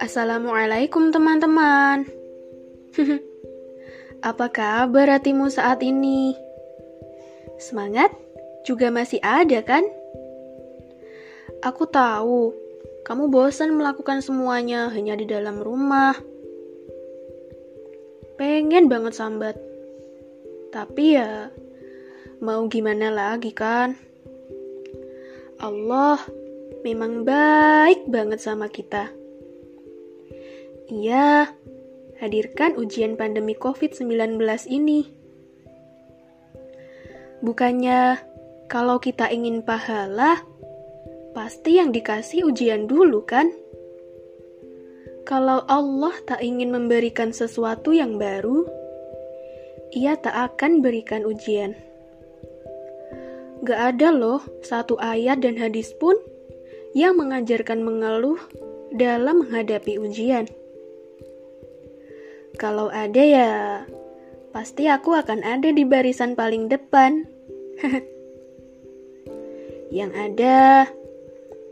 Assalamualaikum teman-teman. Apa kabar hatimu saat ini? Semangat juga masih ada kan? Aku tahu kamu bosan melakukan semuanya hanya di dalam rumah. Pengen banget sambat. Tapi ya mau gimana lagi kan? Allah memang baik banget sama kita. Iya, hadirkan ujian pandemi COVID-19 ini. Bukannya kalau kita ingin pahala, pasti yang dikasih ujian dulu kan? Kalau Allah tak ingin memberikan sesuatu yang baru, ia tak akan berikan ujian. Gak ada loh satu ayat dan hadis pun yang mengajarkan mengeluh dalam menghadapi ujian. Kalau ada ya, pasti aku akan ada di barisan paling depan. Yang ada,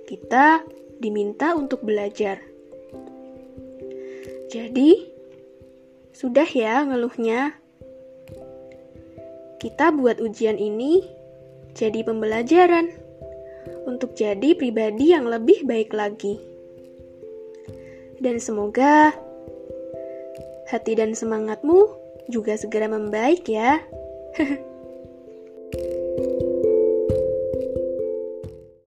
kita diminta untuk belajar. Jadi, sudah ya ngeluhnya. Kita buat ujian ini jadi pembelajaran untuk jadi pribadi yang lebih baik lagi. Dan semoga hati dan semangatmu juga segera membaik ya.